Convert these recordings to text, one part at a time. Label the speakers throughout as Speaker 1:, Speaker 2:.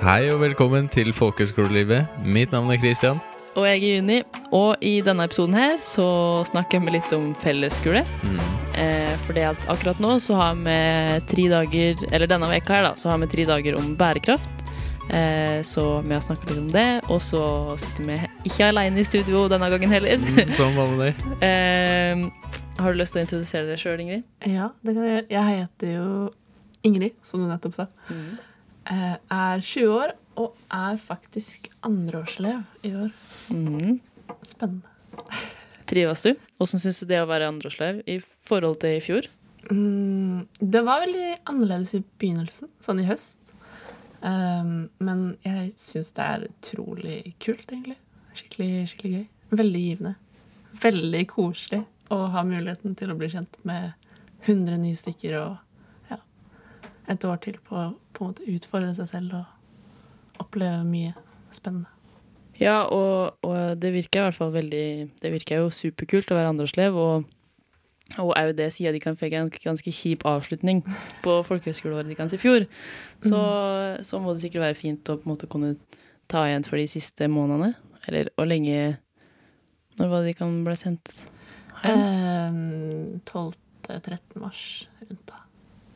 Speaker 1: Hei og velkommen til Folkehøgskolelivet. Mitt navn er Christian.
Speaker 2: Og jeg er Juni. Og i denne episoden her så snakker vi litt om fellesskole.
Speaker 1: Mm.
Speaker 2: Eh, fordi at akkurat nå så har vi tre dager, eller denne veka her da, så har vi tre dager om bærekraft. Eh, så vi har snakket litt om det. Og så sitter vi ikke alene i studio denne gangen heller.
Speaker 1: Mm, Sånn vanlig.
Speaker 2: eh, har du lyst til å introdusere deg sjøl, Ingrid?
Speaker 3: Ja, det kan jeg gjøre. Jeg heter jo Ingrid, som du nettopp sa. Eh, Er 20 år og er faktisk andreårselev i år.
Speaker 2: Mm.
Speaker 3: Spennende.
Speaker 2: Trives du? Åssen syns du det å være andreårselev i forhold til i fjor?
Speaker 3: Mm, det var veldig annerledes i begynnelsen, sånn i høst. Um, men jeg syns det er utrolig kult, egentlig. Skikkelig, skikkelig gøy. Veldig givende. Veldig koselig å ha muligheten til å bli kjent med 100 nye stykker og et år til på å utfordre seg selv og oppleve mye spennende.
Speaker 2: Ja, og, og det virker i hvert fall veldig Det virker jo superkult å være andreårselev, og og òg det sier de kan få en ganske, kjip avslutning på folkehøgskoleåret deres i fjor. Så, så må det sikkert være fint å på en måte kunne ta igjen for de siste månedene. Eller hvor lenge Når var det de kan bli sendt Eh,
Speaker 3: Um, 12.-13. mars rundt da.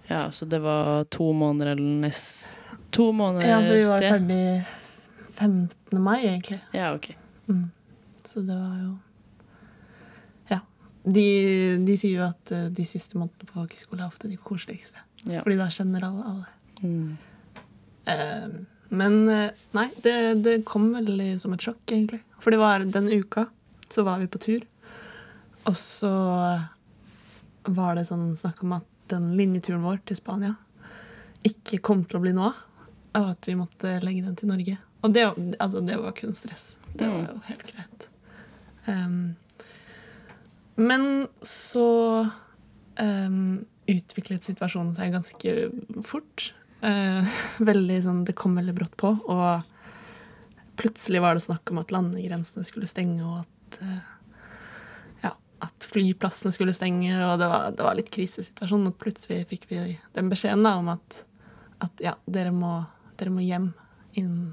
Speaker 2: Ja, så det var to måneder eller nest To måneder
Speaker 3: Ja, for vi var ferdig 15. mai, egentlig.
Speaker 2: Ja, ok.
Speaker 3: Mm. Så det var jo Ja. De, de sier jo at eh, de siste månedene på folkehøyskole er ofte de koseligste.
Speaker 2: Ja.
Speaker 3: Fordi da kjenner alle alle.
Speaker 2: Mm.
Speaker 3: Uh, men eh, nei, det, det kom veldig som et sjokk, egentlig. For det var den uka så var vi på tur, og så var det sånn snakk om at den linjeturen vår til Spania ikke kom til å bli noe av, og at vi måtte legge den til Norge. Og det, altså, det var kun stress. Det var jo helt greit. Um, men så um, utviklet situasjonen seg ganske fort. Uh, veldig sånn, det kom veldig brått på, og plutselig var det snakk om at landegrensene skulle stenge, og at, ja, at flyplassene skulle stenge, og det var, det var litt krisesituasjon. Og plutselig fikk vi den beskjeden da, om at, at ja, dere må, dere må hjem innen,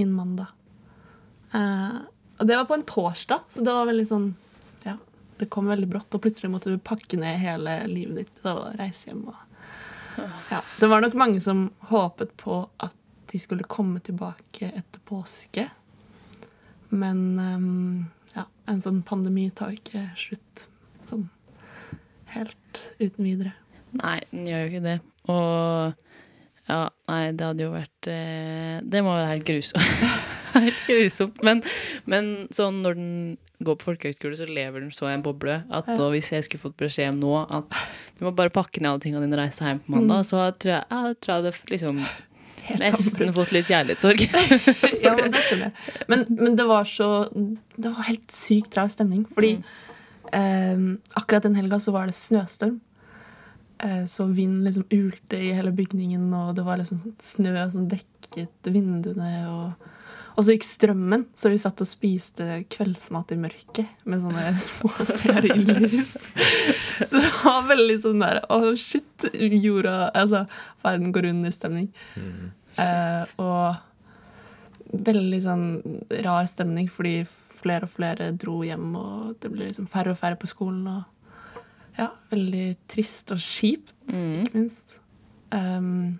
Speaker 3: inn mandag. Eh, og det var på en torsdag, så det var veldig sånn Ja, det kom veldig brått, og plutselig måtte du pakke ned hele livet ditt og reise hjem. og ja, det var nok mange som håpet på at de skulle komme tilbake etter påske. Men ja, en sånn pandemi tar ikke slutt sånn helt uten videre.
Speaker 2: Nei, den gjør jo ikke det. Og ja, nei, det hadde jo vært eh, Det må være helt grusomt. helt grusomt. Men, men sånn når den går på folkehøgskole, så lever den så i en boble at nå, hvis jeg skulle fått beskjed om nå at du må bare pakke ned alle tingene dine og reise hjem på mandag, så tror jeg, jeg tror jeg det liksom
Speaker 3: Helt
Speaker 2: nesten
Speaker 3: sammenbrudd.
Speaker 2: fått litt kjærlighetssorg.
Speaker 3: ja, men det skjønner jeg. Men, men det var så Det var helt sykt rar stemning. Fordi ehm, akkurat den helga så var det snøstorm. Eh, så vind liksom ulte i hele bygningen, og det var liksom sånn snø som dekket vinduene. Og, og så gikk strømmen, så vi satt og spiste kveldsmat i mørket med sånne små stearinlys. Så det var veldig sånn der Å, shit! Jorda Altså, verden går under-stemning. Eh, og veldig sånn rar stemning, fordi flere og flere dro hjem, og det ble liksom færre og færre på skolen. Og ja, veldig trist og kjipt, ikke minst. Um,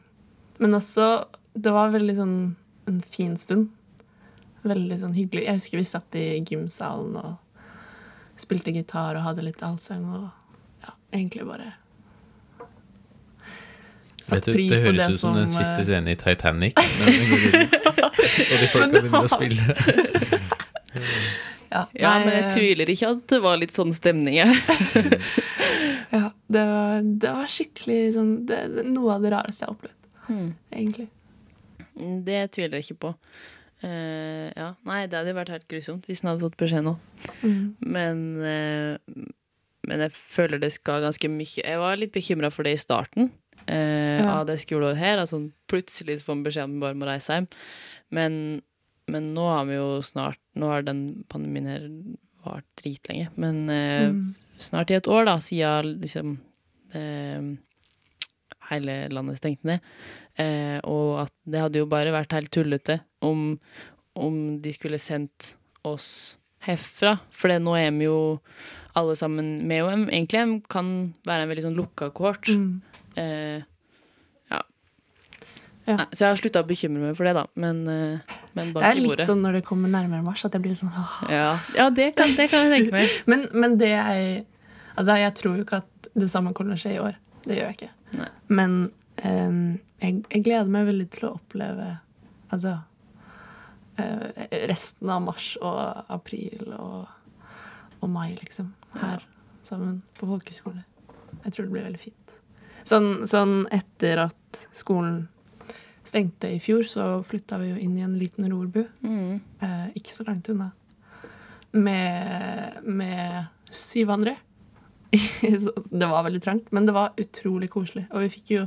Speaker 3: men også Det var veldig sånn en fin stund. Veldig sånn hyggelig. Jeg husker vi satt i gymsalen og spilte gitar og hadde litt allsang, og ja, egentlig bare
Speaker 1: Vet
Speaker 3: satt
Speaker 1: du,
Speaker 3: pris
Speaker 1: det
Speaker 3: på
Speaker 1: høres
Speaker 3: det
Speaker 1: ut som den
Speaker 3: eh,
Speaker 1: siste scenen i Titanic. Og de folka begynner å spille.
Speaker 3: Ja,
Speaker 2: Ja, men jeg tviler ikke at det var litt sånn stemning her.
Speaker 3: Ja, det var, det var skikkelig sånn det, det, Noe av det rareste jeg har opplevd,
Speaker 2: Hmm.
Speaker 3: egentlig.
Speaker 2: Det tviler jeg ikke på. Uh, ja, nei, det hadde vært helt grusomt hvis han hadde fått beskjed nå. Men, uh, men jeg føler det skal ganske mye Jeg var litt bekymra for det i starten uh,
Speaker 3: Ja.
Speaker 2: av det skoleåret her. Altså, plutselig får man beskjed om vi bare må reise hjem. Men, men nå har vi jo snart Nå har den pandemien her vart dritlenge. Men
Speaker 3: Mm.
Speaker 2: snart i et år, da, siden liksom hele landet stengte ned. Eh, og at det hadde jo bare vært helt tullete om, om de skulle sendt oss herfra. For det, nå er vi jo alle sammen med dem. Egentlig de kan være en veldig sånn lukka kohort.
Speaker 3: Mm.
Speaker 2: Eh, ja.
Speaker 3: Ja.
Speaker 2: Nei, så jeg har slutta å bekymre meg for det, da. Men, eh, men
Speaker 3: Det er litt sånn når det kommer nærmere mars, at jeg blir sånn åh.
Speaker 2: Ja, ja det, kan, det kan jeg tenke meg.
Speaker 3: Men, men det er Altså, jeg tror jo ikke at det samme kommer til å skje i år. Det gjør jeg ikke.
Speaker 2: Nei.
Speaker 3: Men um, jeg, jeg gleder meg veldig til å oppleve Altså uh, resten av mars og april og, og mai, liksom. Her sammen på folkehøyskole. Jeg tror det blir veldig fint. Sånn, sånn etter at skolen stengte i fjor, så flytta vi jo inn i en liten rorbu.
Speaker 2: Mm.
Speaker 3: Uh, ikke så langt unna. Med, med syv andre. Det var veldig trangt, men det var utrolig koselig. Og vi fikk jo,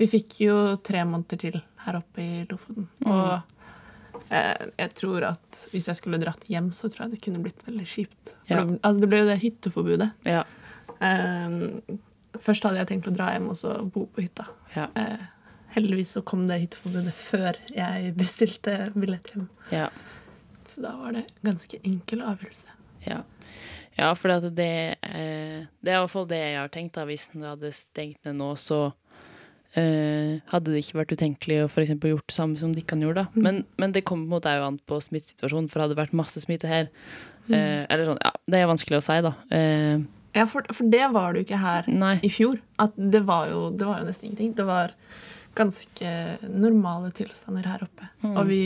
Speaker 3: vi fikk jo tre måneder til her oppe i Lofoten. Og eh, jeg tror at hvis jeg skulle dratt hjem, så tror jeg det kunne blitt veldig kjipt.
Speaker 2: Ja.
Speaker 3: det, altså, det ble jo det hytteforbudet.
Speaker 2: Ja.
Speaker 3: Eh, først hadde jeg tenkt å dra hjem og så bo på hytta.
Speaker 2: Ja.
Speaker 3: Eh, heldigvis så kom det hytteforbudet før jeg bestilte billett hjem.
Speaker 2: Ja.
Speaker 3: Så da var det ganske enkel avgjørelse.
Speaker 2: Ja, ja for det, det, eh, det er i hvert fall det jeg har tenkt. da Hvis den hadde stengt ned nå, så eh, hadde det ikke vært utenkelig å for gjort det samme som Dikkan gjorde. da men, men det kommer på en måte jo an på smittesituasjonen, for hadde det vært masse smitte her eh, Eller sånn, ja, Det er vanskelig å si, da. Eh,
Speaker 3: Ja, for, for det var det jo ikke her
Speaker 2: nei.
Speaker 3: i fjor. At det var, jo, det var jo nesten ingenting. Det var ganske normale tilstander her oppe. Og vi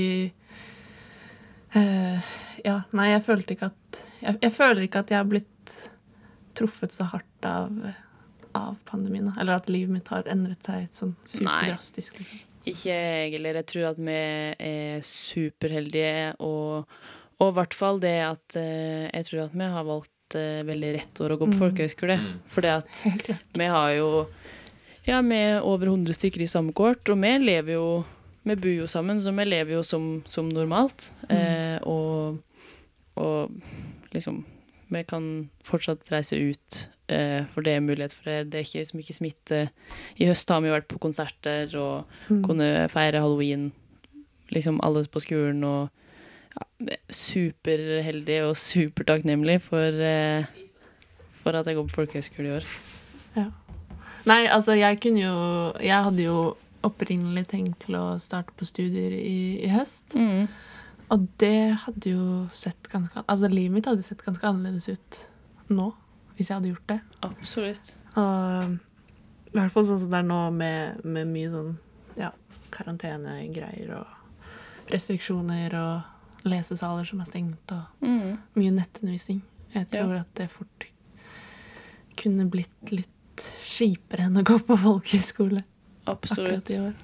Speaker 3: eh, Ja, nei, jeg følte ikke at jeg, jeg føler ikke at jeg har blitt truffet så hardt av, av pandemien. Eller at livet mitt har endret seg sånn superdrastisk. Liksom.
Speaker 2: Ikke jeg heller. Jeg tror at vi er superheldige, og og i hvert fall det at uh, jeg tror at vi har valgt eh, veldig rett år å gå på folkehøyskole.
Speaker 1: Mm.
Speaker 2: For det at vi har jo Ja, vi er over 100 stykker i samme kort, og vi lever jo Vi bor jo sammen, så vi lever jo som, som normalt. Eh, og, og liksom Vi kan fortsatt reise ut, eh, for det er mulighet for det. Det er ikke liksom, ikke smitte. I høst har vi jo vært på konserter og kunne feire halloween, liksom alle på skolen, og ja, er superheldig og supertakknemlig for, eh, for at jeg går på folkehøyskole i år.
Speaker 3: Ja. Nei, altså jeg kunne jo Jeg hadde jo opprinnelig tenkt til å starte på studier i, i høst.
Speaker 2: Mm.
Speaker 3: Og det hadde jo sett ganske Altså livet mitt hadde sett ganske annerledes ut nå, hvis jeg hadde gjort det.
Speaker 2: Absolutt.
Speaker 3: Og i hvert fall sånn som det er nå, med, med mye sånn ja, karantenegreier og restriksjoner og lesesaler som er stengt, og
Speaker 2: Mm.
Speaker 3: mye nettundervisning. Jeg tror at det fort kunne blitt litt kjipere enn å gå på folkehøyskole
Speaker 2: Absolutt.
Speaker 3: akkurat i år.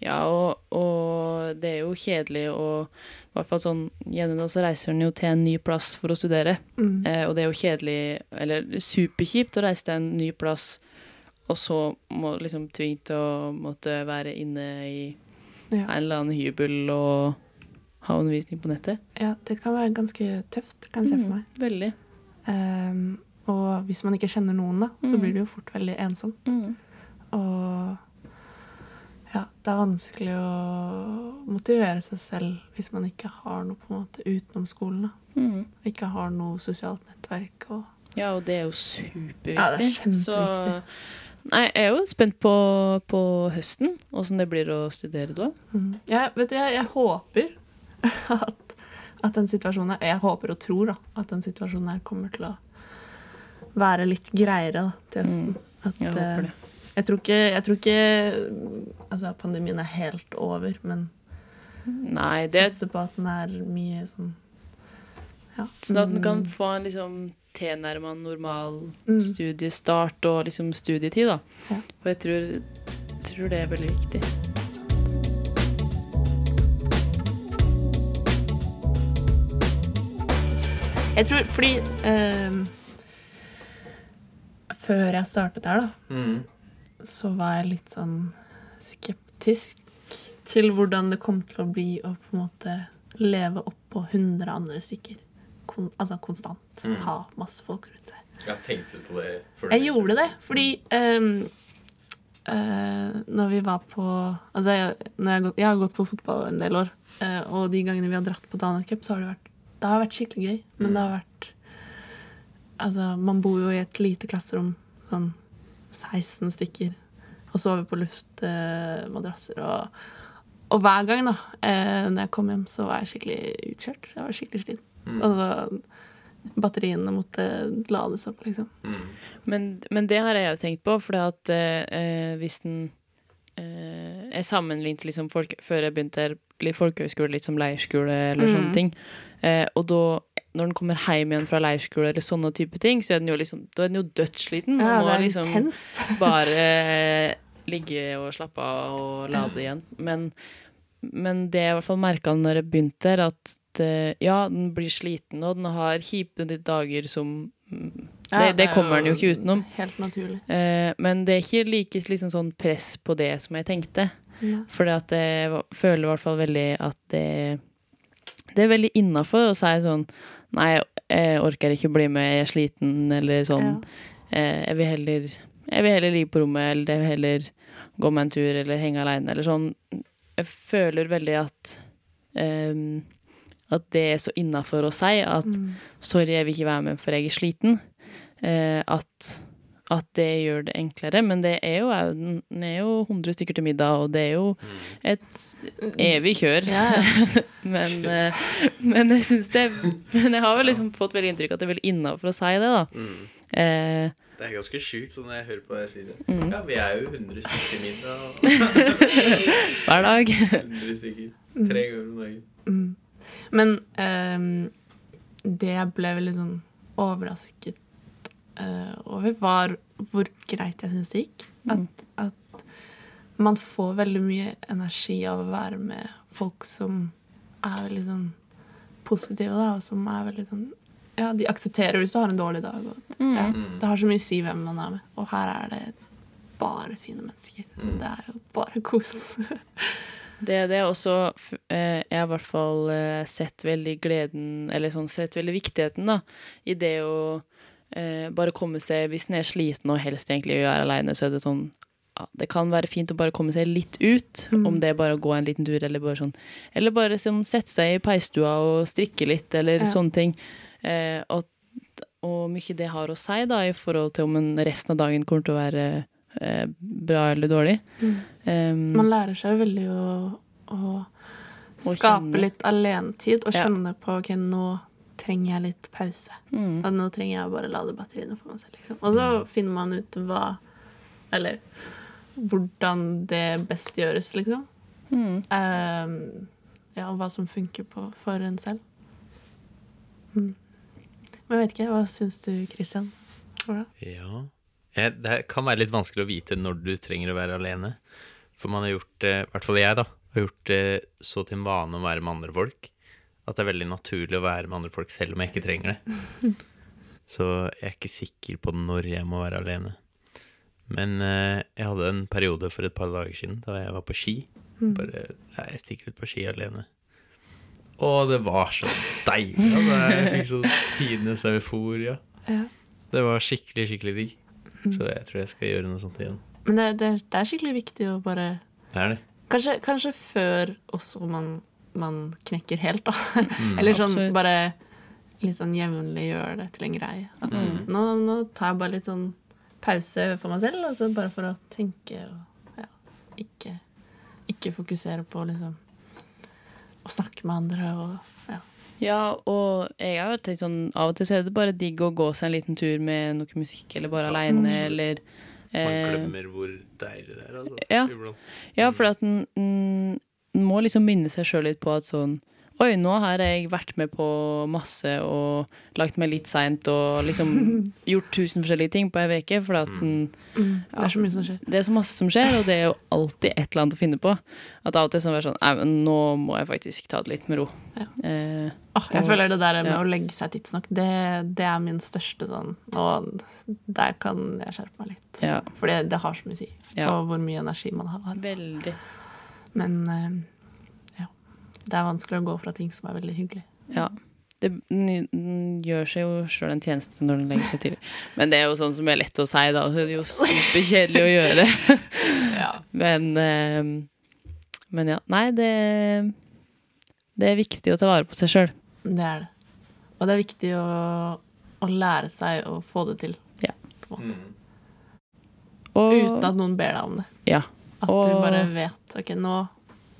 Speaker 2: Ja, og, og det er jo kjedelig å I hvert fall sånn Gjerne så reiser hun jo til en ny plass for å studere.
Speaker 3: Mm.
Speaker 2: Eh, og det er jo kjedelig, eller superkjipt, å reise til en ny plass, og så må liksom tvinge til å måtte være inne i
Speaker 3: Ja.
Speaker 2: en eller annen hybel og ha undervisning på nettet.
Speaker 3: ja, det kan være ganske tøft, kan jeg se for meg.
Speaker 2: Mm, veldig.
Speaker 3: Um, og hvis man ikke kjenner noen, da, så
Speaker 2: Mm.
Speaker 3: blir det jo fort veldig ensomt.
Speaker 2: Mm.
Speaker 3: Og ja, det er vanskelig å motivere seg selv hvis man ikke har noe på en måte utenom skolen.
Speaker 2: Mm.
Speaker 3: Ikke har noe sosialt nettverk. Og
Speaker 2: Ja, og det er jo superviktig.
Speaker 3: Ja, det er kjempeviktig.
Speaker 2: Så Nei, jeg er jo spent på, på høsten, åssen det blir å studere da.
Speaker 3: mm. Ja, vet du, jeg, jeg håper at, at den situasjonen her Jeg håper og tror da, at den situasjonen her kommer til å være litt greiere da, til høsten. At,
Speaker 2: Jeg
Speaker 3: eh,
Speaker 2: håper det.
Speaker 3: Jeg tror ikke, jeg tror ikke altså, pandemien er helt over, men
Speaker 2: Nei, det
Speaker 3: satser på at den er mye sånn ja.
Speaker 2: Sånn at den kan
Speaker 3: mm,
Speaker 2: få en liksom tilnærma normal
Speaker 3: Mm.
Speaker 2: studiestart og liksom studietid, da.
Speaker 3: Ja.
Speaker 2: For jeg tror, tror det er veldig viktig.
Speaker 3: Jeg tror fordi eh, Før jeg startet her, da,
Speaker 1: Mm.
Speaker 3: Så var jeg litt sånn skeptisk til hvordan det kom til å bli å på en måte leve oppå 100 andre stykker. Kon altså konstant.
Speaker 1: Mm.
Speaker 3: Ha masse folk rundt seg.
Speaker 1: Jeg tenkte på det før.
Speaker 3: Jeg gjorde det fordi um, uh, når vi var på Altså, jeg, når jeg, gått- jeg har gått på fotball en del år, Uh, og de gangene vi har dratt på Danet Cup, så har det vært Det har vært skikkelig gøy, men det har vært Altså, man bor jo i et lite klasserom, sånn 16 stykker, og sove på luftmadrasser og Og hver gang, da, eh, når jeg kom hjem, så var jeg skikkelig utkjørt. Jeg var skikkelig sliten. Altså, batteriene måtte lades opp, liksom.
Speaker 2: Men, men det har jeg jo tenkt på, for at eh, hvis den eh, Jeg sammenlignet liksom folk, før jeg begynte her, folkehøyskole litt som leirskole eller sånne ting. Eh, og da, når den kommer hjem igjen fra leirskole eller sånne type ting, så er den jo liksom Da er den jo dødssliten. og
Speaker 3: Ja,
Speaker 2: må
Speaker 3: er
Speaker 2: liksom
Speaker 3: intenst.
Speaker 2: bare eh, ligge og slappe av og lade igjen. Men, men det jeg i hvert fall merka når jeg begynte her, at det, ja, den blir sliten, og den har kjipe dager som det,
Speaker 3: Ja,
Speaker 2: det, det
Speaker 3: er
Speaker 2: kommer den jo ikke utenom.
Speaker 3: Helt naturlig.
Speaker 2: Eh, men det er ikke like liksom, sånn press på det som jeg tenkte.
Speaker 3: Ja.
Speaker 2: For jeg føler i hvert fall veldig at det, det er veldig innafor å si sånn Nei, jeg orker ikke bli med, jeg er sliten, eller sånn.
Speaker 3: Ja.
Speaker 2: Eh, jeg, vil heller, jeg vil heller ligge på rommet, eller jeg vil heller gå meg en tur, eller henge aleine, eller sånn. Jeg føler veldig at um, at det er så innafor å si at
Speaker 3: Mm.
Speaker 2: 'sorry, jeg vil ikke være med, for jeg er sliten'. Uh, at, at det gjør det enklere. Men det er jo, au- den er jo 100 stykker til middag, og det er jo et evig kjør.
Speaker 3: Ja, ja.
Speaker 2: men, eh, men jeg syns det Men jeg har vel liksom fått veldig inntrykk av at det er veldig innafor å si det, da.
Speaker 1: Mm.
Speaker 2: Eh,
Speaker 1: Det er ganske sjukt sånn når jeg hører på deg si det.
Speaker 2: Mm.
Speaker 1: Ja, vi er jo 100 stykker middag.
Speaker 2: hver dag.
Speaker 1: 100 stykker. Tre ganger om dagen.
Speaker 3: Mm. Men um, det jeg ble veldig sånn overrasket over, var hvor greit jeg syns det gikk. At, at man får veldig mye energi av å være med folk som er veldig sånn positive, da, og som er veldig sånn Ja, de aksepterer hvis du har en dårlig dag. Og, at- ja, det har så mye å si hvem man er med. Og her er det bare fine mennesker. Så det er jo bare kos.
Speaker 2: Det er det også eh, Jeg har i hvert fall eh, sett veldig gleden Eller sånn sett veldig viktigheten, da, i det å eh, bare komme seg Hvis en er sliten og helst egentlig er aleine, så er det sånn ja, Det kan være fint å bare komme seg litt ut, om det er bare å gå en liten tur, eller bare sånn Eller bare liksom, sette seg i peisstua og strikke litt, eller
Speaker 3: Ja.
Speaker 2: sånne ting. Eh, og, og mye det har å si, da, i forhold til om en resten av dagen kommer til å være eh, bra eller dårlig. Um,
Speaker 3: Man lærer seg jo veldig å, å skape litt alenetid og
Speaker 2: Ja.
Speaker 3: kjenne på ok, nå trenger jeg litt pause.
Speaker 2: Mm.
Speaker 3: At nå trenger jeg bare lade batteriene for meg selv. Liksom. Og så finner man ut hva Eller hvordan det best gjøres, liksom.
Speaker 2: Mm.
Speaker 3: Uh, ja, og hva som funker på, for en selv. Mm. Men jeg vet ikke, hva syns du, Christian? Hvordan?
Speaker 1: Ja. Eh, Det kan være litt vanskelig å vite når du trenger å være alene. For man har gjort det, i hvert fall jeg, da, har gjort det så til en vane å være med andre folk at det er veldig naturlig å være med andre folk selv om jeg ikke trenger det. Så jeg er ikke sikker på når jeg må være alene. Men eh, jeg hadde en periode for et par dager siden da jeg var på ski. Bare ja, Jeg stikker ut på ski alene. Og det var så deilig. Altså, jeg fikk så tidenes euforia.
Speaker 3: Ja.
Speaker 1: Det var skikkelig, skikkelig digg. Så jeg tror jeg skal gjøre noe sånt igjen.
Speaker 3: Men det, det, det er skikkelig viktig å bare
Speaker 1: Det er det.
Speaker 3: Kanskje, kanskje før også man, man knekker helt, da. Eller sånn
Speaker 2: Absolutt.
Speaker 3: bare litt sånn jevnlig gjøre det til en greie. At nå, nå tar jeg bare litt sånn pause for meg selv, altså bare for å tenke og ja, ikke, ikke fokusere på liksom å snakke med andre og ja.
Speaker 2: Ja, og jeg har jo tenkt sånn Av og til så er det bare digg å gå seg en liten tur med noe musikk, eller bare aleine, eller
Speaker 1: Man
Speaker 2: eh,
Speaker 1: glemmer hvor deilig det er. Altså.
Speaker 2: ja. Ja, for at en en- må liksom minne seg sjøl litt på at sånn Oi, nå har jeg vært med på masse og lagt meg litt seint og liksom gjort tusen forskjellige ting på ei uke. For at en,
Speaker 3: Det er så mye som skjer.
Speaker 2: det er så masse som skjer, og det er jo alltid et eller annet å finne på. At av og til så er sånn Nei, men nå må jeg faktisk ta det litt med ro.
Speaker 3: Ja.
Speaker 2: Eh,
Speaker 3: oh, jeg
Speaker 2: Og-
Speaker 3: føler det der med
Speaker 2: ja.
Speaker 3: å legge seg tidsnok, det, det er min største sånn Og der kan jeg skjerpe meg litt.
Speaker 2: ja,
Speaker 3: For det, det har så mye å si
Speaker 2: Ja.
Speaker 3: på hvor mye energi man har.
Speaker 2: veldig.
Speaker 3: Men eh, ja. Det er vanskelig å gå fra ting som er veldig hyggelig.
Speaker 2: Ja. det, den, den gjør seg jo sjøl en tjeneste når den legger seg til. Men det er jo sånn som er lett å si, da. Det er jo superkjedelig å gjøre.
Speaker 3: Ja.
Speaker 2: Men, eh, men ja. Nei, det, det er viktig å ta vare på seg sjøl.
Speaker 3: Det er det. Og det er viktig å, å lære seg å få det til.
Speaker 2: Ja.
Speaker 3: På en måte.
Speaker 1: Mm.
Speaker 3: Uten at noen ber deg om det.
Speaker 2: Ja.
Speaker 3: At du bare vet OK, nå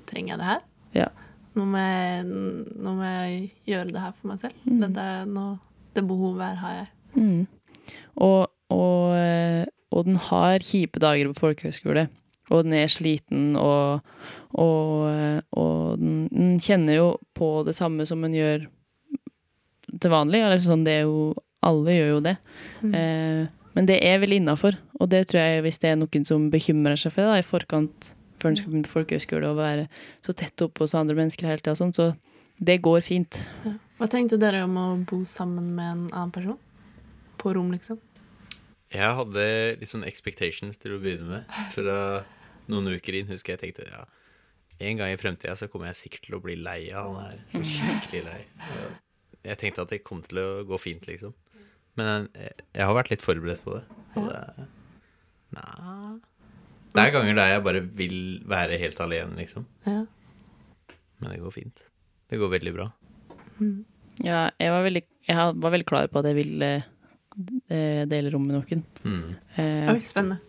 Speaker 3: trenger jeg det her.
Speaker 2: Ja.
Speaker 3: Nå må jeg, nå må jeg gjøre det her for meg selv.
Speaker 2: Mm.
Speaker 3: Dette, nå, det behovet her har jeg.
Speaker 2: Mm. Og, og, eh, og den har kjipe dager på folkehøyskole. Og den er sliten, og, og, eh, og den, den kjenner jo på det samme som en gjør til vanlig. Eller sånn, det er jo Alle gjør jo det.
Speaker 3: Mm.
Speaker 2: Eh, men det er vel innafor. Og det tror jeg, hvis det er noen som bekymrer seg for det da, i forkant før en skal begynne på folkehøyskole og være så tett oppe hos andre mennesker hele tida, sånn, så det går fint.
Speaker 3: Ja. Hva tenkte dere om å bo sammen med en annen person? På rom, liksom?
Speaker 1: Jeg hadde litt sånn expectations til å begynne med. Fra noen uker inn husker jeg tenkte ja, en gang i fremtida så kommer jeg sikkert til å bli lei av han her. Så skikkelig lei. Jeg tenkte at det kom til å gå fint, liksom. Men jeg, jeg har vært litt forberedt på det. Det Nei Det er ganger der jeg bare vil være helt alene, liksom.
Speaker 3: Ja.
Speaker 1: Men det går fint. Det går veldig bra.
Speaker 2: Ja, jeg var veldig, jeg var veldig klar på at jeg ville eh, dele rom med noen.
Speaker 1: Mm.
Speaker 2: Eh,
Speaker 3: Oi, spennende.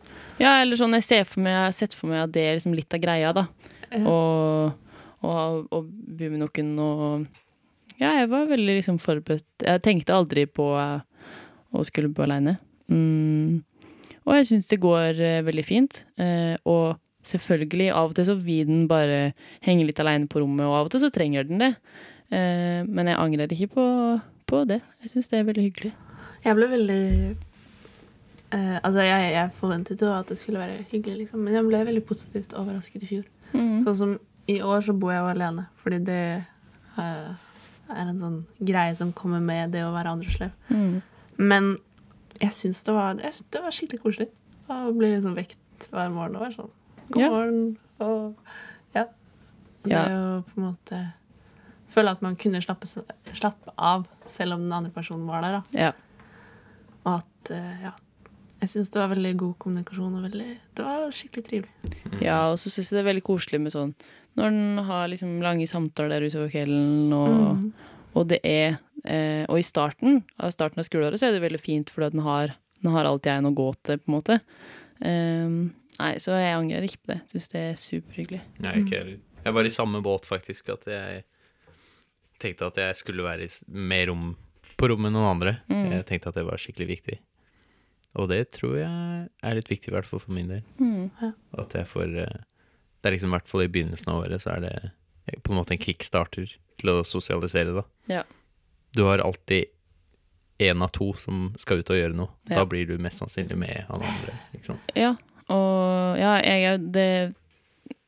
Speaker 2: ja, eller sånn, jeg ser for meg, jeg har sett for meg at det er liksom litt av greia, da.
Speaker 3: Ja.
Speaker 2: Og, og, og bo med noen og Ja, jeg var veldig liksom forberedt. Jeg tenkte aldri på eh, å skulle bo alene. Mm. Og jeg syns det går eh, veldig fint. Eh, og selvfølgelig, av og til så vil den bare henge litt alene på rommet, og av og til så trenger den det. Eh, men jeg angrer ikke på, på det. Jeg syns det er veldig hyggelig.
Speaker 3: Jeg ble veldig eh, Altså, jeg, jeg forventet jo at det skulle være hyggelig, liksom, men jeg ble veldig positivt overrasket i fjor.
Speaker 2: Mm.
Speaker 3: Sånn som i år så bor jeg jo alene, fordi det eh, er en sånn greie som kommer med det å være andreslev.
Speaker 2: Mm.
Speaker 3: Men jeg syns det det var skikkelig koselig å bli liksom vekt hver morgen og være sånn God
Speaker 2: Ja.
Speaker 3: morgen. Og ja. Det
Speaker 2: Ja.
Speaker 3: å på en måte føle at man kunne slappe, slappe av selv om den andre personen var der. Da.
Speaker 2: Ja.
Speaker 3: Og at eh, ja. Jeg syns det var veldig god kommunikasjon. og veldig, Det var skikkelig trivelig.
Speaker 2: Ja, og så syns jeg det er veldig koselig med sånn når en har liksom lange samtaler utover kvelden, og,
Speaker 3: Mm.
Speaker 2: og det er eh, Og i starten av starten av skoleåret så er det veldig fint, for den har, den har alltid en å gå til, på en måte. Eh, nei, så jeg angrer ikke på det. Syns det er superhyggelig.
Speaker 1: Nei, ikke heller. Jeg var i samme båt, faktisk, at jeg tenkte at jeg skulle være mer rom på rommet enn noen andre.
Speaker 2: Mm.
Speaker 1: Jeg tenkte at det var skikkelig viktig. Og det tror jeg er litt viktig, i hvert fall for min del.
Speaker 2: Mm.
Speaker 1: At jeg får eh, Det er liksom i hvert fall i begynnelsen av året, så er det på en måte en kickstarter til å sosialisere, da.
Speaker 2: Ja.
Speaker 1: Du har alltid én av to som skal ut og gjøre noe.
Speaker 2: Ja.
Speaker 1: Da blir du mest sannsynlig med han andre. Liksom.
Speaker 2: Ja, og ja, jeg, det,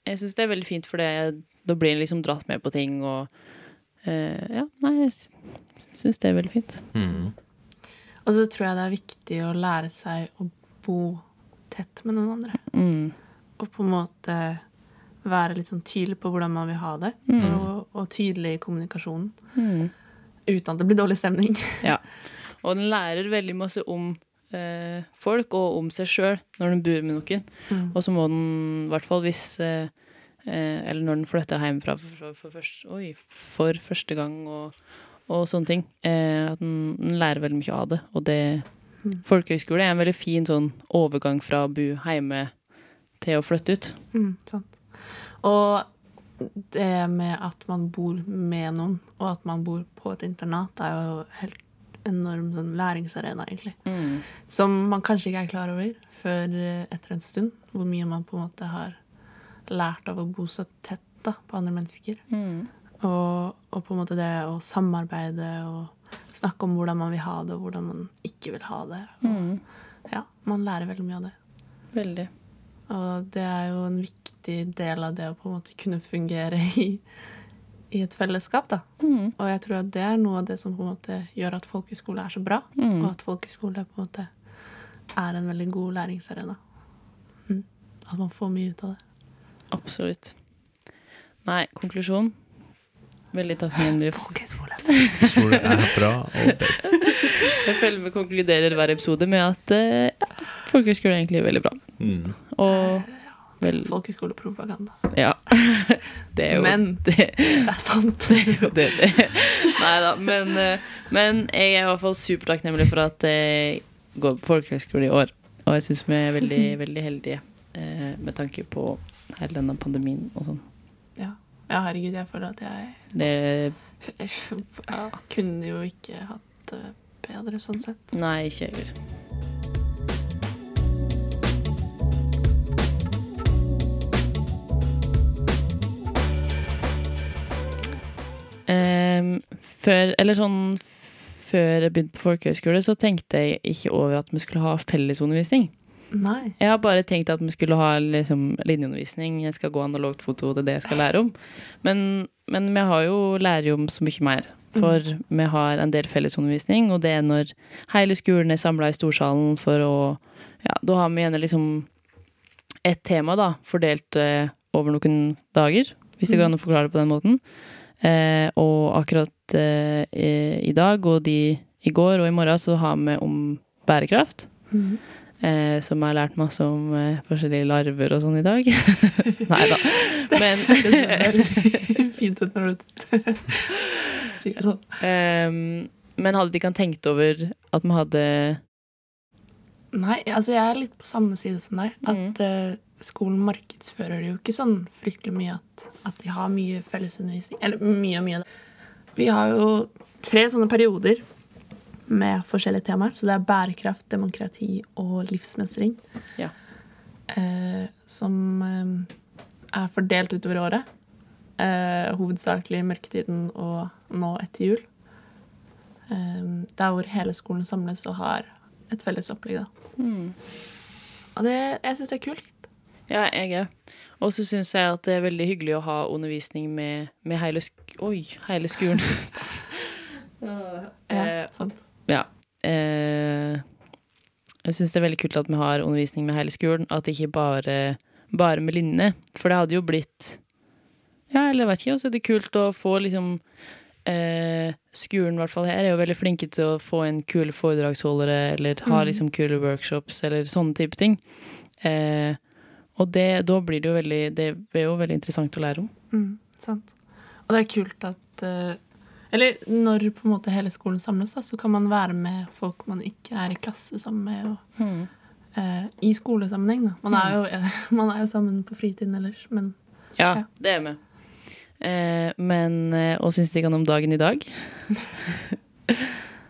Speaker 2: jeg syns det er veldig fint, for da blir en liksom dratt med på ting, og uh, Ja, nei, jeg syns det er veldig fint.
Speaker 1: Mm.
Speaker 3: Og så tror jeg det er viktig å lære seg å bo tett med noen andre.
Speaker 2: Mm.
Speaker 3: Og på en måte være litt sånn tydelig på hvordan man vil ha det.
Speaker 2: Mm.
Speaker 3: Og, og tydelig i kommunikasjonen. Uten at det blir dårlig stemning.
Speaker 2: Ja. Og den lærer veldig masse om eh, folk og om seg sjøl når den bor med noen.
Speaker 3: Mm.
Speaker 2: Og så må den, i hvert fall hvis eh, eh, Eller når den flytter hjemmefra for, for, for, først, oi, for første gang og, og sånne ting. Eh, at den, den lærer veldig mye av det. Og det
Speaker 3: Mm.
Speaker 2: Folkehøyskole er en veldig fin sånn overgang fra å bo hjemme til å flytte ut.
Speaker 3: Mm, sant. Og det med at man bor med noen, og at man bor på et internat, er jo helt enorm sånn læringsarena, egentlig. Som man kanskje ikke er klar over før eh, etter en stund. Hvor mye man på en måte har lært av å bo så tett da, på andre mennesker.
Speaker 2: Mm.
Speaker 3: Og, og på en måte det å samarbeide og snakke om hvordan man vil ha det, og hvordan man ikke vil ha det. Og,
Speaker 2: Mm.
Speaker 3: ja, man lærer veldig mye av det.
Speaker 2: Veldig.
Speaker 3: Og det er jo en viktig del av det å på en måte kunne fungere i, i et fellesskap. da.
Speaker 2: Mm.
Speaker 3: Og jeg tror at det er noe av det som på en måte gjør at folkehøyskole er så bra.
Speaker 2: Mm.
Speaker 3: Og at folkehøyskole på en måte er en veldig god læringsarena. Mm. At man får mye ut av det.
Speaker 2: Absolutt. Nei, konklusjon. Veldig takknemlig.
Speaker 3: Folkehøyskole.
Speaker 1: Skole er bra og best.
Speaker 2: Jeg føler vi konkluderer hver episode med at eh, ja, folkehøyskole er egentlig veldig bra.
Speaker 1: Mm.
Speaker 2: Og vel
Speaker 3: Folkeskolepropaganda.
Speaker 2: Ja. Det er jo
Speaker 3: Men
Speaker 2: det.
Speaker 3: det er sant.
Speaker 2: det, det. Nei da. Men, eh, men jeg er i hvert fall supertakknemlig for at jeg går på folkehøgskole i år. Og jeg syns vi er veldig, veldig heldige eh, med tanke på hele denne pandemien og sånn.
Speaker 3: Ja. ja, herregud, jeg føler at jeg
Speaker 2: Det
Speaker 3: Jeg kunne jo ikke hatt det bedre sånn sett.
Speaker 2: Nei, ikke jeg heller. Før, eller sånn Før jeg begynte på folkehøyskole, så tenkte jeg ikke over at vi skulle ha fellesundervisning.
Speaker 3: Nei.
Speaker 2: Jeg har bare tenkt at vi skulle ha liksom, linjeundervisning. Jeg skal gå analogt foto, det er det jeg skal lære om. Men, men vi har jo lærer jo om så mye mer. For vi har en del fellesundervisning, og det er når hele skolen er samla i storsalen for å Ja, da har vi gjerne liksom et tema, da, fordelt eh, over noen dager. Hvis det går an å forklare det på den måten. Eh, og akkurat eh, i, dag og de i går og i morgen så har vi om bærekraft.
Speaker 3: Mhm.
Speaker 2: Eh, som jeg har lært masse om eh, forskjellige larver og sånn i dag. Nei da. Men
Speaker 3: Det høres veldig fint ut når du sier det sånn.
Speaker 2: Eh, Men hadde de ikke tenkt over at vi hadde
Speaker 3: Nei, altså jeg er litt på samme side som deg. At mm. Skolen markedsfører det jo ikke sånn fryktelig mye at, at de har mye fellesundervisning. Eller mye og mye. Vi har jo tre sånne perioder med forskjellige temaer. Så det er bærekraft, demokrati og livsmestring.
Speaker 2: Ja.
Speaker 3: Eh, som eh, er fordelt utover året. Eh, hovedsakelig i mørketiden og nå etter jul. Eh, der hvor hele skolen samles og har et felles opplegg. da. Og det, jeg syns det er kult.
Speaker 2: Ja, jeg òg. Og så syns jeg at det er veldig hyggelig å ha undervisning med, med hele, sk Oi, hele skolen.
Speaker 3: Ja,
Speaker 2: Eh,
Speaker 3: sant.
Speaker 2: Ja. Eh, jeg syns det er veldig kult at vi har undervisning med hele skolen, at det ikke bare bare med linjene. For det hadde jo blitt Ja, eller jeg vet ikke. Og så er det kult å få liksom eh, Skolen, i hvert fall her, er jo veldig flinke til å få inn kule foredragsholdere, eller ha
Speaker 3: Mhm.
Speaker 2: liksom kule workshops, eller sånne type ting. Eh, og det, da blir det jo veldig Det er jo veldig interessant å lære om.
Speaker 3: Mm, sant. Og det er kult at eh, Eller når på en måte hele skolen samles, da, så kan man være med folk man ikke er i klasse sammen med. Og, eh, I skolesammenheng, da. Man er, jo, man er jo sammen på fritiden ellers, men
Speaker 2: Ja,
Speaker 3: Ja.
Speaker 2: det er vi. Eh, men eh, Hva syns kan om dagen i dag?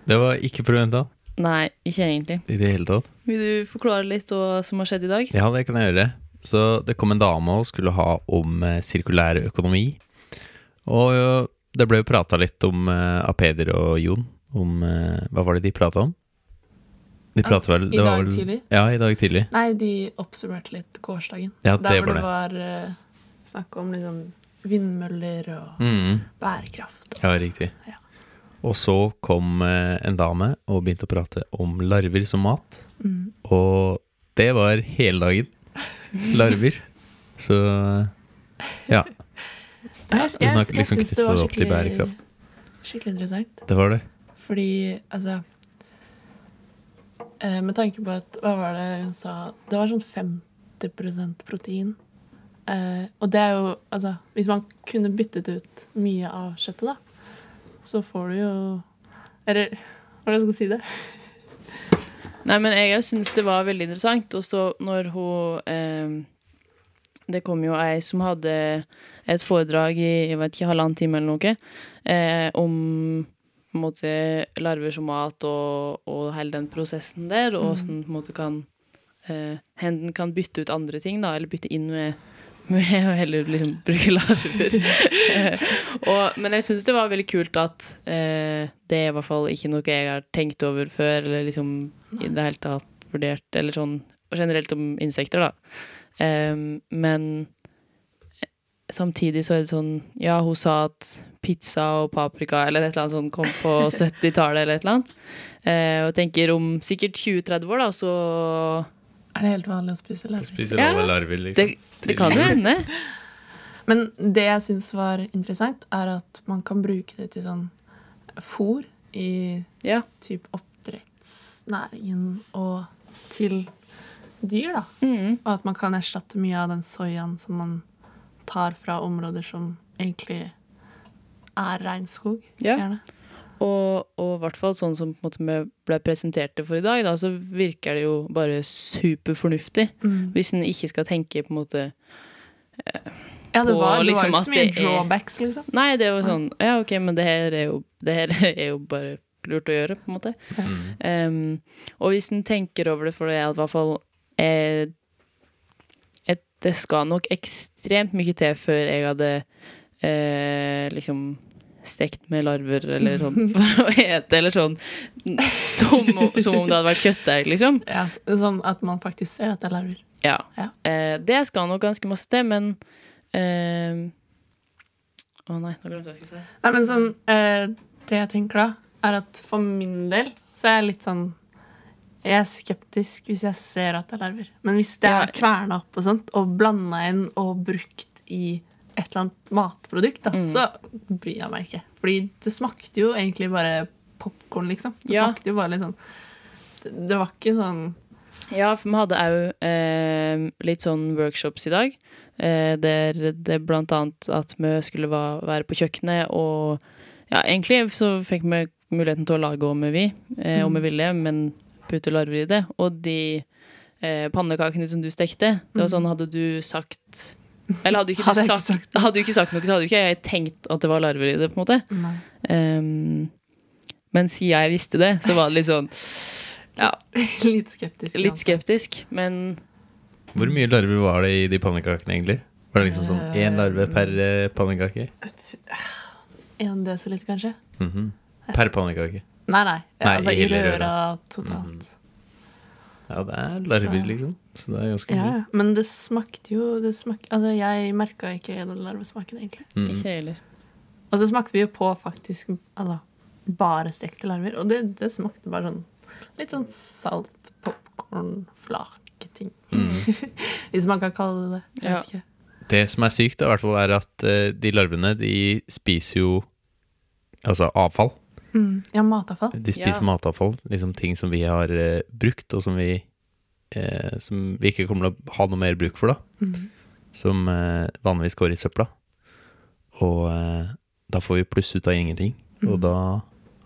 Speaker 1: Det var ikke forventa
Speaker 2: Nei, ikke egentlig.
Speaker 1: i det hele tatt.
Speaker 2: Vil du forklare litt hva som har skjedd i dag?
Speaker 1: Ja, det kan jeg gjøre. Så det kom en dame og skulle ha om eh, sirkulær økonomi. Og det ble jo prata litt om Apeder av Peder og Jon. Om eh, Hva var det de prata om? De
Speaker 3: prata
Speaker 1: pratet vel
Speaker 3: i dag
Speaker 1: vel-
Speaker 3: tidlig.
Speaker 1: Ja, i dag tidlig.
Speaker 3: Nei, de oppsummerte litt gårsdagen.
Speaker 1: Ja,
Speaker 3: Der hvor det var uh, snakk om liksom vindmøller og
Speaker 1: Mm,
Speaker 3: bærekraft.
Speaker 1: ja, riktig.
Speaker 3: Ja.
Speaker 1: Og så kom eh, en dame og begynte å prate om larver som mat.
Speaker 3: Mm.
Speaker 1: Og det var hele dagen. Larver. Så ja,
Speaker 3: Jeg, jeg, jeg,
Speaker 1: liksom
Speaker 3: syns det var skikkelig, skikkelig interessant.
Speaker 1: det var det.
Speaker 3: Fordi, altså eh, Med tanke på at Hva var det hun sa? Det var sånn 50% protein. Eh, og det er jo Altså, hvis man kunne byttet ut mye av kjøttet, da, så får du jo Eller er det jeg skal si det?
Speaker 2: Nei, men jeg syns det var veldig interessant. Og så når hun eh, Det kom jo ei som hadde et foredrag i jeg vet ikke, halvannen time eller noe eh, om på en måte larver som mat og, og hele den prosessen der, og åssen på en måte kan eh, Henden kan bytte ut andre ting, da, eller bytte inn med med å heller liksom bruke larver. Og, men jeg syns det var veldig kult at eh, det er i hvert fall ikke noe jeg har tenkt over før, eller liksom i det hele tatt vurdert, eller sånn og generelt om insekter, da. Um, men samtidig så er det sånn Ja, hun sa at pizza og paprika eller et eller annet sånt kom på 70-tallet eller et eller annet. Uh, og jeg tenker om sikkert 20-30 år, da, så
Speaker 3: Er det helt vanlig å spise larver?
Speaker 1: Spise
Speaker 2: Ja.
Speaker 1: larver,
Speaker 2: det,
Speaker 1: liksom.
Speaker 2: det kan jo hende.
Speaker 3: Men det jeg syns var interessant, er at man kan bruke det til sånn fôr i
Speaker 2: Ja.
Speaker 3: typ oppdrettsnæringen og til dyr, da.
Speaker 2: Mm.
Speaker 3: Og at man kan erstatte mye av den soyaen som man tar fra områder som egentlig er regnskog.
Speaker 2: Ja.
Speaker 3: Gjerne.
Speaker 2: Og, og i hvert fall sånn som vi ble presentert det for i dag, da, så virker det jo bare superfornuftig.
Speaker 3: Mm.
Speaker 2: Hvis en ikke skal tenke på en måte
Speaker 3: Ja, det
Speaker 2: var,
Speaker 3: var, det var
Speaker 2: liksom
Speaker 3: ikke så mye drawbacks, liksom.
Speaker 2: Nei, det var sånn Ja, OK, men det her er jo, det her er jo bare lurt å gjøre, på en måte.
Speaker 1: Mm.
Speaker 2: Um, og hvis en tenker over det, for det er i hvert fall eh, et, Det skal nok ekstremt mye til før jeg hadde eh, liksom stekt med larver eller sånn for å ete, eller sånn som, som om det hadde vært kjøttdeig, liksom.
Speaker 3: Ja, så- sånn at man faktisk ser at det er larver.
Speaker 2: Ja.
Speaker 3: Ja.
Speaker 2: Eh, det skal nok ganske masse til, men eh, Å nei, nå glemte jeg hva jeg skulle si.
Speaker 3: Nei, men sånn, eh, det jeg tenker da, er at for min del så er jeg litt sånn Jeg er skeptisk hvis jeg ser at det er larver. Men hvis det er kverna opp og sånt, og blanda inn og brukt i et eller annet matprodukt, da,
Speaker 2: Mm.
Speaker 3: så bryr jeg meg ikke. Fordi det smakte jo egentlig bare popkorn, liksom. Det
Speaker 2: Ja.
Speaker 3: smakte jo bare litt sånn Det, det var ikke sånn
Speaker 2: Ja, for vi hadde òg eh, litt sånn workshops i dag. Eh, der det blant annet at vi skulle være på kjøkkenet, og ja, egentlig så fikk vi muligheten til å lage om vi, eh, om vi ville, men putte larver i det. Og de eh, pannekakene som du stekte, det var sånn hadde du sagt Eller hadde ikke du
Speaker 3: Hadde jeg ikke
Speaker 2: sagt,
Speaker 3: sagt
Speaker 2: hadde du ikke sagt noe, så hadde jo ikke jeg tenkt at det var larver i det, på en måte. Um, men siden jeg visste det, så var det litt sånn Ja,
Speaker 3: litt skeptisk.
Speaker 2: litt skeptisk, men
Speaker 1: Hvor mye larver var det i de pannekakene, egentlig? Var det liksom sånn én larve per eh, pannekake?
Speaker 3: Et- En desiliter, kanskje?
Speaker 1: Mhm. Per pannekake.
Speaker 3: Nei, nei.
Speaker 1: Nei,
Speaker 3: altså
Speaker 1: i
Speaker 3: røra
Speaker 1: røra.
Speaker 3: totalt.
Speaker 1: Ja, det er larver, liksom. Så det er ganske mye.
Speaker 3: ja. men det smakte jo det smak, Altså, jeg merka ikke den larvesmaken, egentlig.
Speaker 1: Mm.
Speaker 2: ikke jeg heller.
Speaker 3: Og så smakte vi jo på faktisk altså, bare stekte larver, og det, det smakte bare sånn litt sånn salt popkornflaketing. Hvis man kan kalle det det. Jeg
Speaker 2: Ja.
Speaker 3: vet ikke.
Speaker 1: Det som er sykt, da, i hvert fall, er at eh, de larvene de spiser jo altså avfall.
Speaker 3: Mm. Ja, matavfall.
Speaker 1: De spiser
Speaker 2: Ja.
Speaker 1: matavfall. Liksom ting som vi har eh, brukt, og som vi, eh, som vi ikke kommer til å ha noe mer bruk for, da.
Speaker 3: Mm.
Speaker 1: Som eh, vanligvis går i søpla. Og eh, da får vi pluss ut av ingenting. Og da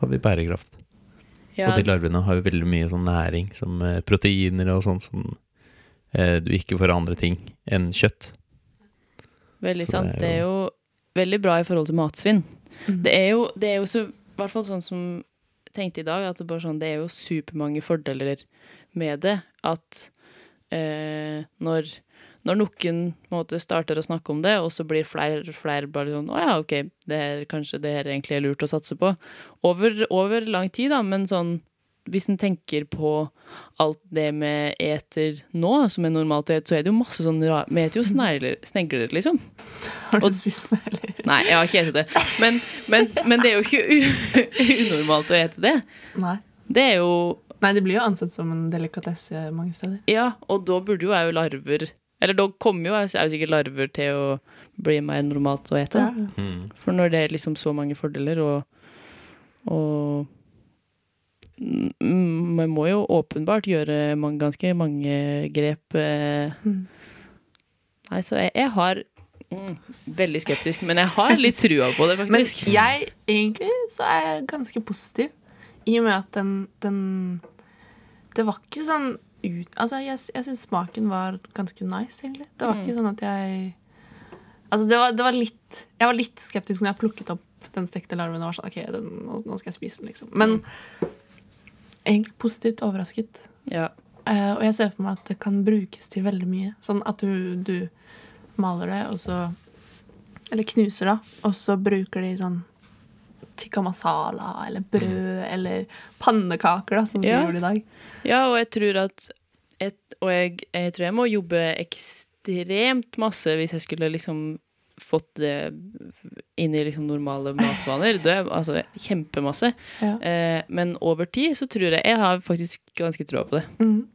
Speaker 1: har vi bærekraft.
Speaker 2: Ja,
Speaker 1: Og de larvene har jo veldig mye sånn næring, som eh, proteiner og sånn, som eh, du ikke får av andre ting enn kjøtt.
Speaker 2: veldig
Speaker 1: så
Speaker 2: sant.
Speaker 1: det
Speaker 2: Det
Speaker 1: er
Speaker 2: er jo veldig bra i forhold til matsvinn.
Speaker 3: Mm.
Speaker 2: Det er jo, det er jo så, i hvert fall sånn som tenkte i dag, at det, sånn, det er jo supermange fordeler med det. At eh, når, når noen måte starter å snakke om det, og så blir flere, flere bare sånn Å ja, OK, det her, kanskje det her egentlig er lurt å satse på. Over, over lang tid, da, men sånn hvis en tenker på alt det vi eter nå, som er normalt å ete, så er det jo masse sånn rar... Vi eter jo snegler, snegler, liksom.
Speaker 3: Har du spist snegler?
Speaker 2: Nei, jeg har ikke spist det. Men, men, men det er jo ikke u unormalt å ete det.
Speaker 3: Nei.
Speaker 2: Det er jo
Speaker 3: Nei, det blir jo ansett som en delikatesse mange steder.
Speaker 2: Ja, og da burde jo jeg jo larver Eller da kommer jo jeg, jeg sikkert larver til å bli mer normalt å ete.
Speaker 3: Ja.
Speaker 1: Mm.
Speaker 2: For når det er liksom så mange fordeler, og, og Man må jo åpenbart gjøre mange, ganske mange grep. Eh.
Speaker 3: Mm.
Speaker 2: Nei, så jeg, jeg har mm, Veldig skeptisk, men jeg har litt trua på det,
Speaker 3: Men jeg, egentlig, så er jeg ganske positiv. I og med at den, den Det var ikke sånn ut Altså, jeg, jeg syns smaken var ganske nice, egentlig. Det var ikke sånn at jeg Altså, det var, det var litt Jeg var litt skeptisk når jeg plukket opp den stekte larven og var sånn OK, den, nå, nå skal jeg spise den, liksom. Men egentlig positivt overrasket.
Speaker 2: Ja.
Speaker 3: Uh, og jeg ser for meg at det kan brukes til veldig mye. Sånn at du, du maler det, og så Eller knuser det, og så bruker de sånn tikka masala eller brød eller pannekaker, da, som
Speaker 2: Ja.
Speaker 3: vi gjorde i dag.
Speaker 2: Ja, og jeg tror at et, Og jeg, jeg tror jeg må jobbe ekstremt masse hvis jeg skulle liksom fått det inn i liksom normale matvaner. Det er altså kjempemasse.
Speaker 3: Ja.
Speaker 2: Eh, men over tid så tror jeg Jeg har faktisk ganske troa på det.
Speaker 3: Mm.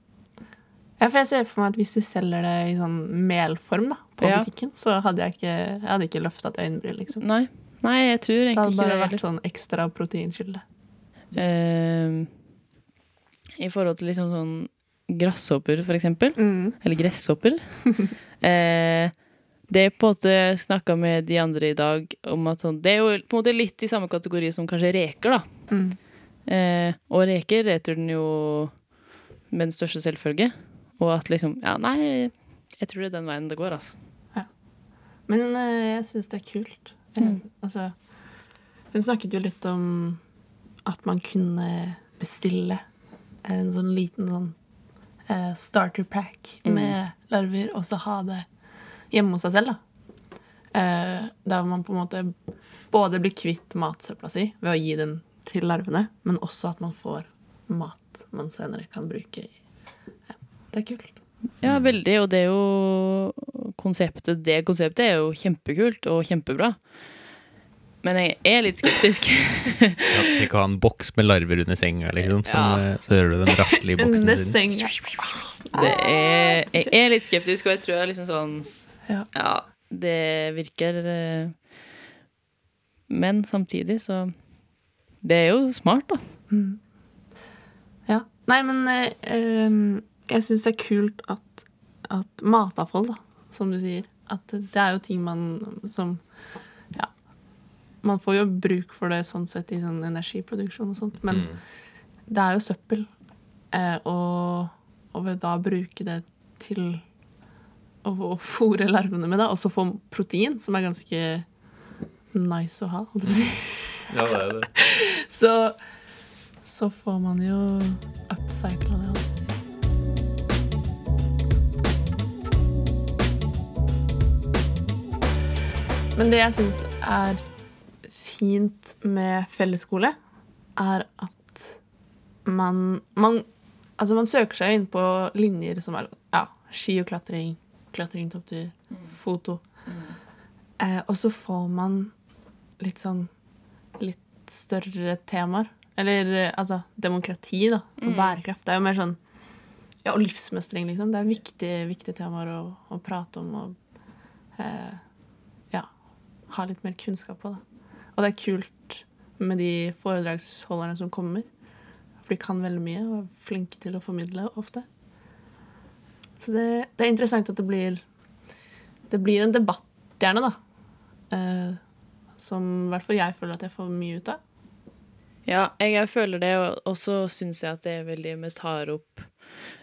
Speaker 3: Ja, for jeg ser for meg at hvis de selger det i sånn melform da, på
Speaker 2: Ja.
Speaker 3: butikken, så hadde jeg ikke, jeg hadde ikke løftet øyenbryn, liksom.
Speaker 2: Nei. Nei, jeg tror
Speaker 3: Det
Speaker 2: Det
Speaker 3: hadde bare vært sånn ekstra proteinkilde.
Speaker 2: Eh, I forhold til liksom sånn grasshopper, for eksempel.
Speaker 3: Mm.
Speaker 2: Eller gresshopper. eh, det er på en måte snakka med de andre i dag om at sånn Det er jo på en måte litt i samme kategori som kanskje reker, da.
Speaker 3: Mm.
Speaker 2: Eh, og reker eter den jo med den største selvfølge. Og at liksom Ja, nei, jeg tror det er den veien det går, altså.
Speaker 3: Men eh, jeg syns det er kult. Eh,
Speaker 2: Mm.
Speaker 3: altså, hun snakket jo litt om at man kunne bestille en sånn liten sånn eh, starter pack
Speaker 2: Mm.
Speaker 3: med larver, og så ha det hjemme hos seg selv, da. Eh, der man på en måte både blir kvitt matsøpla si ved å gi den til larvene, men også at man får mat man senere kan bruke i ja, Det er kult.
Speaker 2: Ja, veldig. Og det er jo konseptet Det konseptet er jo kjempekult og kjempebra. Men jeg er litt skeptisk.
Speaker 1: Ja, Tenk å ha en boks med larver under senga, liksom. Så,
Speaker 2: Ja.
Speaker 1: eh, Så hører du den rasle i boksen
Speaker 3: Under
Speaker 1: sin.
Speaker 3: senga.
Speaker 2: Det er, jeg er litt skeptisk, og jeg tror jeg liksom sånn
Speaker 3: Ja.
Speaker 2: Ja, det virker eh, Men samtidig så Det er jo smart, da.
Speaker 3: Ja. Nei, men eh, jeg syns det er kult at, at matavfall, da, som du sier At det er jo ting man som Ja. Man får jo bruk for det sånn sett i sånn energiproduksjon og sånt, men
Speaker 1: Mm.
Speaker 3: det er jo søppel. Eh, og, og ved da bruke det til å fôre larvene med, da, og så få protein, som er ganske nice å ha, holdt jeg på å si.
Speaker 1: Ja, det er det.
Speaker 3: Så, så får man jo upcycla det. Men det jeg syns er fint med fellesskole, er at man, man Altså, man søker seg inn på linjer som er ja, ski og klatring, klatring, topptur, foto. Eh, og så får man litt sånn litt større temaer. Eller eh, altså demokrati da, og bærekraft. Det er jo mer sånn Ja, og livsmestring, liksom. Det er viktige, viktige temaer å, å prate om og eh, ja, ha litt mer kunnskap på. Da. Og det er kult med de foredragsholderne som kommer. For de kan veldig mye og er flinke til å formidle ofte. Så det, det er interessant at det blir Det blir en debatt, gjerne, da. Eh, som i hvert fall jeg føler at jeg får mye ut av.
Speaker 2: Ja, jeg, jeg føler det, og så syns jeg at det er veldig Vi tar opp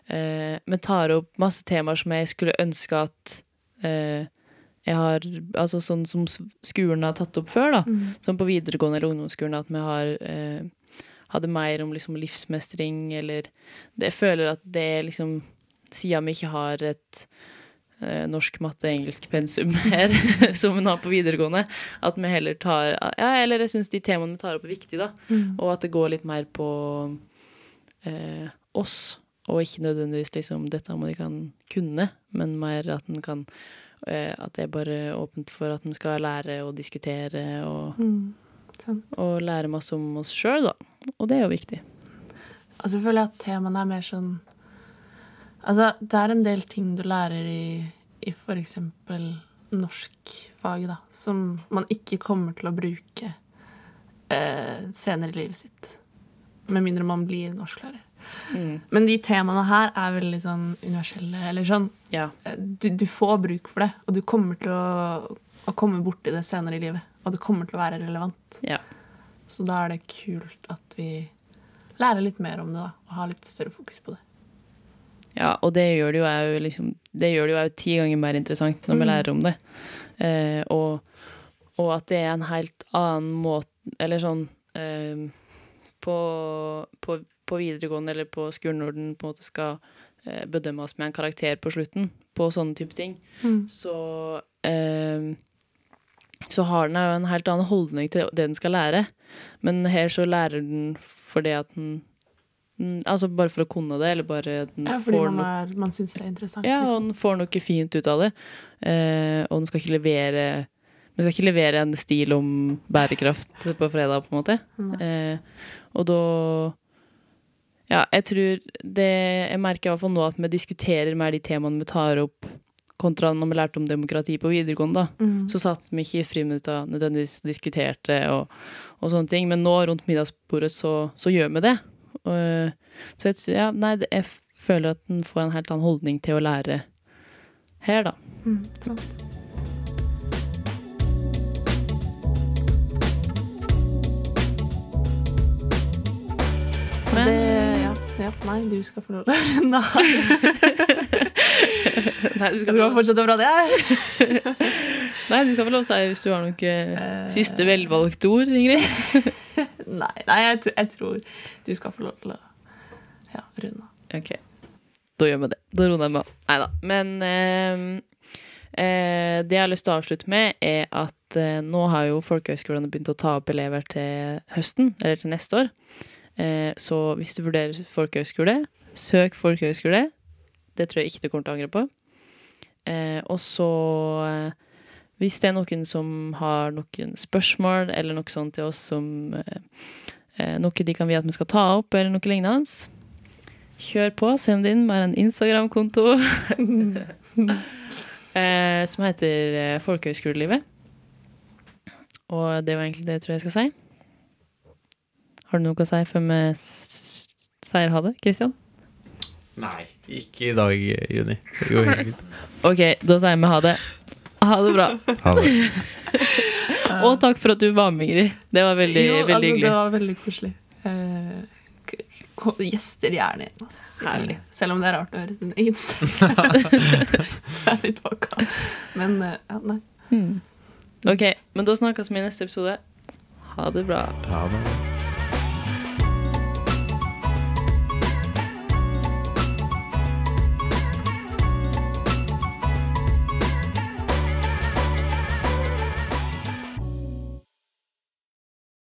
Speaker 2: eh, Vi tar opp masse temaer som jeg skulle ønske at eh, jeg har Altså sånn som skolen har tatt opp før, da. Som på videregående eller ungdomsskolen, at vi har eh, hadde mer om liksom livsmestring, eller det, Jeg føler at det er liksom Siden vi ikke har et eh, norsk, matte, engelsk pensum her, som en har på videregående, at vi heller tar Ja, eller jeg syns de temaene vi tar opp, er viktige, da. Og at det går litt mer på eh, oss, og ikke nødvendigvis liksom dette må de kan kunne, men mer at en kan eh, At det er bare åpent for at en skal lære og diskutere og,
Speaker 3: Sånn.
Speaker 2: og lære masse om oss sjøl, da. Og det er jo viktig.
Speaker 3: Altså, jeg føler at temaene er mer sånn Altså, det er en del ting du lærer i, i f.eks. norskfaget, da, som man ikke kommer til å bruke eh, senere i livet sitt. Med mindre man blir norsklærer.
Speaker 2: Mm.
Speaker 3: Men de temaene her er veldig sånn universelle. Eller sånn
Speaker 2: Ja.
Speaker 3: eh, du, du får bruk for det, og du kommer til å, å komme borti det senere i livet. Og det kommer til å være relevant.
Speaker 2: ja.
Speaker 3: Så da er det kult at vi lærer litt mer om det, da, og har litt større fokus på det.
Speaker 2: Ja, og det gjør det jo òg liksom, Det det jo ti ganger mer interessant når vi lærer om det. Eh, og, og at det er en helt annen måte Eller sånn eh, på, på, på videregående eller på skolen når den på en måte skal eh, bedømmes med en karakter på slutten, på sånne type ting, så eh, så har den jo en helt annen holdning til det den skal lære. Men her så lærer den fordi at den- Altså bare for å kunne det, eller bare
Speaker 3: Ja, fordi
Speaker 2: får
Speaker 3: man, er, man syns det er interessant.
Speaker 2: ja,
Speaker 3: liksom.
Speaker 2: og den får noe fint ut av det. Eh, og den skal ikke levere Den skal ikke levere en stil om bærekraft på fredag, på en måte. Eh, og da Ja, jeg tror det Jeg merker i hvert fall nå at vi diskuterer mer de temaene vi tar opp, kontra når vi lærte om demokrati på videregående. da.
Speaker 3: Mm.
Speaker 2: Så satt vi ikke i friminutta nødvendigvis diskuterte og, og sånne ting. Men nå rundt middagsbordet så, så gjør vi det. Og, så jeg, ja, nei, jeg føler at den får en helt annen holdning til å lære her, da.
Speaker 3: Mm, sant.
Speaker 2: Men-
Speaker 3: det, ja, ja, nei, du skal få lov til å.
Speaker 2: Nei, du
Speaker 3: skal, skal fortsette å prate, jeg.
Speaker 2: Nei, du skal få lov til å si hvis du har noen siste velvalgte ord, Ingrid.
Speaker 3: Nei, nei jeg, jeg tror du skal få lov til å ja, runde av.
Speaker 2: Ok, da gjør vi det. Da runder vi av. Nei da. Men eh, eh, det jeg har lyst til å avslutte med, er at eh, nå har jo folkehøyskolene begynt å ta opp elever til høsten, eller til neste år. Eh, så hvis du vurderer folkehøyskole, søk folkehøyskole. Det tror jeg ikke du kommer til å angre på. Eh, og så eh, hvis det er noen som har noen spørsmål eller noe sånt til oss som eh, eh, noe de kan vite at vi skal ta opp, eller noe lignende, Kjør på, send inn. Vi har en Instagram-konto eh, som heter eh, Folkehøgskolelivet. Og det var egentlig det jeg tror jeg skal si. Har du noe å si før vi sier ha det, Kristian?
Speaker 1: Nei, ikke i dag, Juni. Det går helt fint.
Speaker 2: OK, da sier vi ha det. Ha det bra.
Speaker 1: Ha det.
Speaker 2: Og takk for at du var med, Ingrid. Det var veldig,
Speaker 3: jo,
Speaker 2: veldig
Speaker 3: altså,
Speaker 2: hyggelig.
Speaker 3: Det var veldig koselig. Eh, gjester gjerne igjen. altså.
Speaker 2: Herlig.
Speaker 3: Selv om det er rart å høre sin egen stemme. det er litt bakka. Men eh, ja, nei.
Speaker 2: Hmm. OK, men da snakkes vi i neste episode. Ha det bra.
Speaker 1: Ha det.